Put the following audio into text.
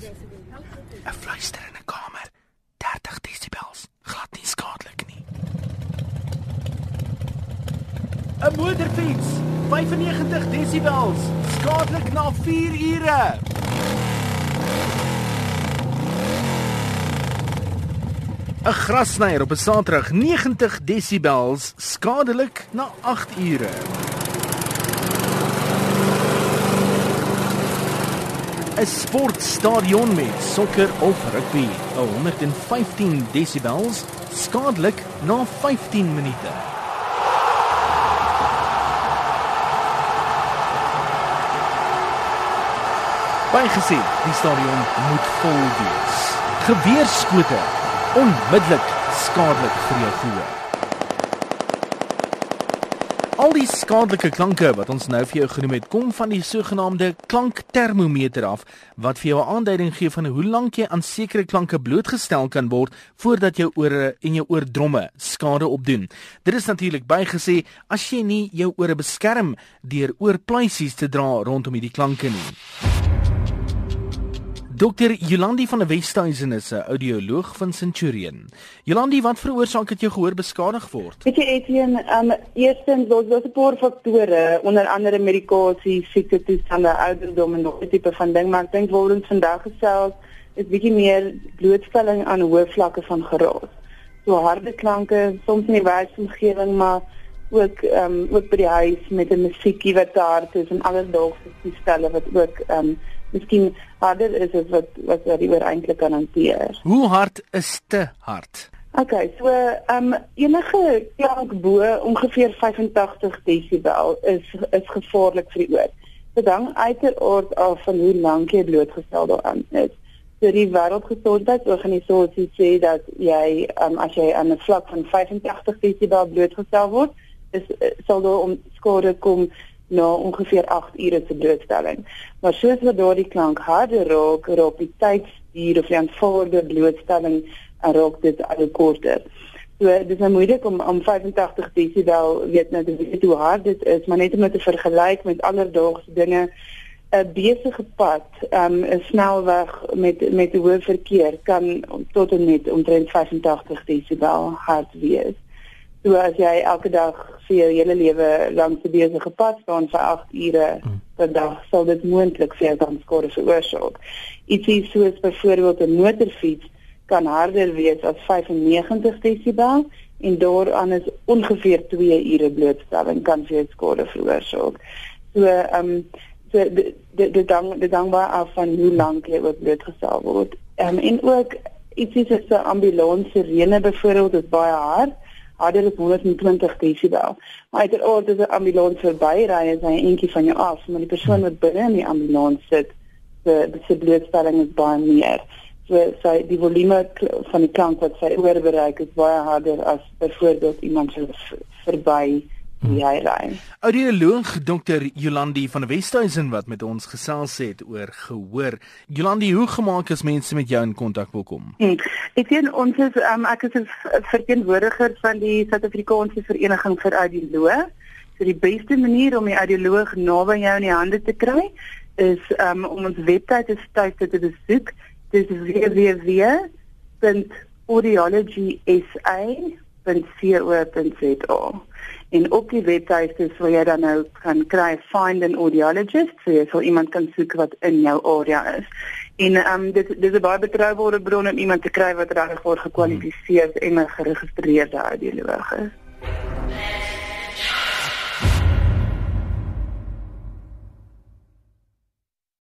'n Fluister in 'n kamer. 30 desibels. Glad nie skadelik nie. 'n Motorfiets. 95 desibels. Skadelik na 4 ure. 'n Grassnyer op 'n Saterdag 90 desibels skadelik na 8 ure. 'n sportstadion met sokker of rugby, 115 desibels, skadelik na 15 minute. Bygesien, die stadion moet vol wees. Geweerskote onmiddellik skadelik vir jou gehoor. Al die skadelike klanke wat ons nou vir jou genoem het, kom van die sogenaamde klanktermometer af wat vir jou 'n aanduiding gee van hoe lank jy aan sekere klanke blootgestel kan word voordat jou ore en jou oordromme skade opdoen. Dit is natuurlik bygesê as jy nie jou ore beskerm deur oorpluisies te dra rondom hierdie klanke nie. Dokter Jolandi van der Westhuizen is 'n audioloog van Centurion. Jolandi, wat veroorsaak dat jou gehoor beskadig word? Weet jy Etienne, um eerstens was daar 'n paar faktore, onder andere medikasie, siekte toestande, ouderdom en 'n tipe van ding, maar ek dink waar ons vandag gesels is bietjie meer blootstelling aan hoë vlakke van geraas. So harde klanke, soms in die werksomgewing, maar ook ehm um, ook by die huis met 'n musiekie wat daar is en alledaagse toestelle wat ook ehm um, miskien harder is as wat wat jy oor eintlik kan hanteer. Hoe hard is te hard? Okay, so ehm um, enige klank bo ongeveer 85 desibel is is gevaarlik vir die oor. Dit hang uiteraard af van hoe lank jy blootgestel daaraan is. So die Wêreldgesondheidsorganisasie sê dat jy um, as jy aan 'n vlak van 85 desibel blootgestel word, is sal daar om skade kom na ongeveer 8 ure se blootstelling. Maar soos wat daardie klank harder raak, raak die tydstuur of die aanvaarde blootstelling en raak dit al korter. So dit is nou moeilik om om 85 desibel weet nou te weet hoe hard dit is, maar net om dit te vergelyk met alledaagse dinge 'n besige pad, um, 'n snelweg met met hoë verkeer kan tot en met omtrent 85 desibel hard wees. So as jy elke dag vir jou hele lewe lank te besige pad staan vir 8 ure mm. per dag, sal dit moontlik vir jou dan skade veroorsaak. Ietsie soos byvoorbeeld 'n motorfiets kan harder wees as 95 desibel en daaraan is ongeveer 2 ure blootstelling kan vir jou skade veroorsaak. So ehm um, so dit dit dan dit dan baie af van hoe lank jy ook blootgestel word. Ehm um, en ook ietsie soos 'n ambulans sirene byvoorbeeld is baie hard harder as 120 desibel. Maar uiteraard as 'n ambulans verbyry is hy eentjie van jou af, maar die persoon wat binne in die ambulans sit, se se blootstelling is baie meer. So sy die volume van die klank wat sy oor bereik is baie harder as byvoorbeeld iemand wat verby Ja, ja. Audioloog Dr. Jolandi van Westhuizen wat met ons gesels het oor gehoor. Jolandi, hoe gemaak is mense met jou in kontak wil kom? Hmm. Ek sien ons is um, ek is 'n verteenwoordiger van die Suid-Afrikaanse Vereniging vir Audioloë. So die beste manier om die audioloog naby jou in die hande te kry is um, om ons webwerf te stuit te besoek. Dit is www.audiologysa.co.za en op die is waar jy dan nou kan kry find an audiologist. So jy sal iemand kan soek wat in jou area is. En ehm um, dit dis 'n baie betroubare bron om iemand te kry wat regtig word gekwalifiseer en 'n geregistreerde audioloog is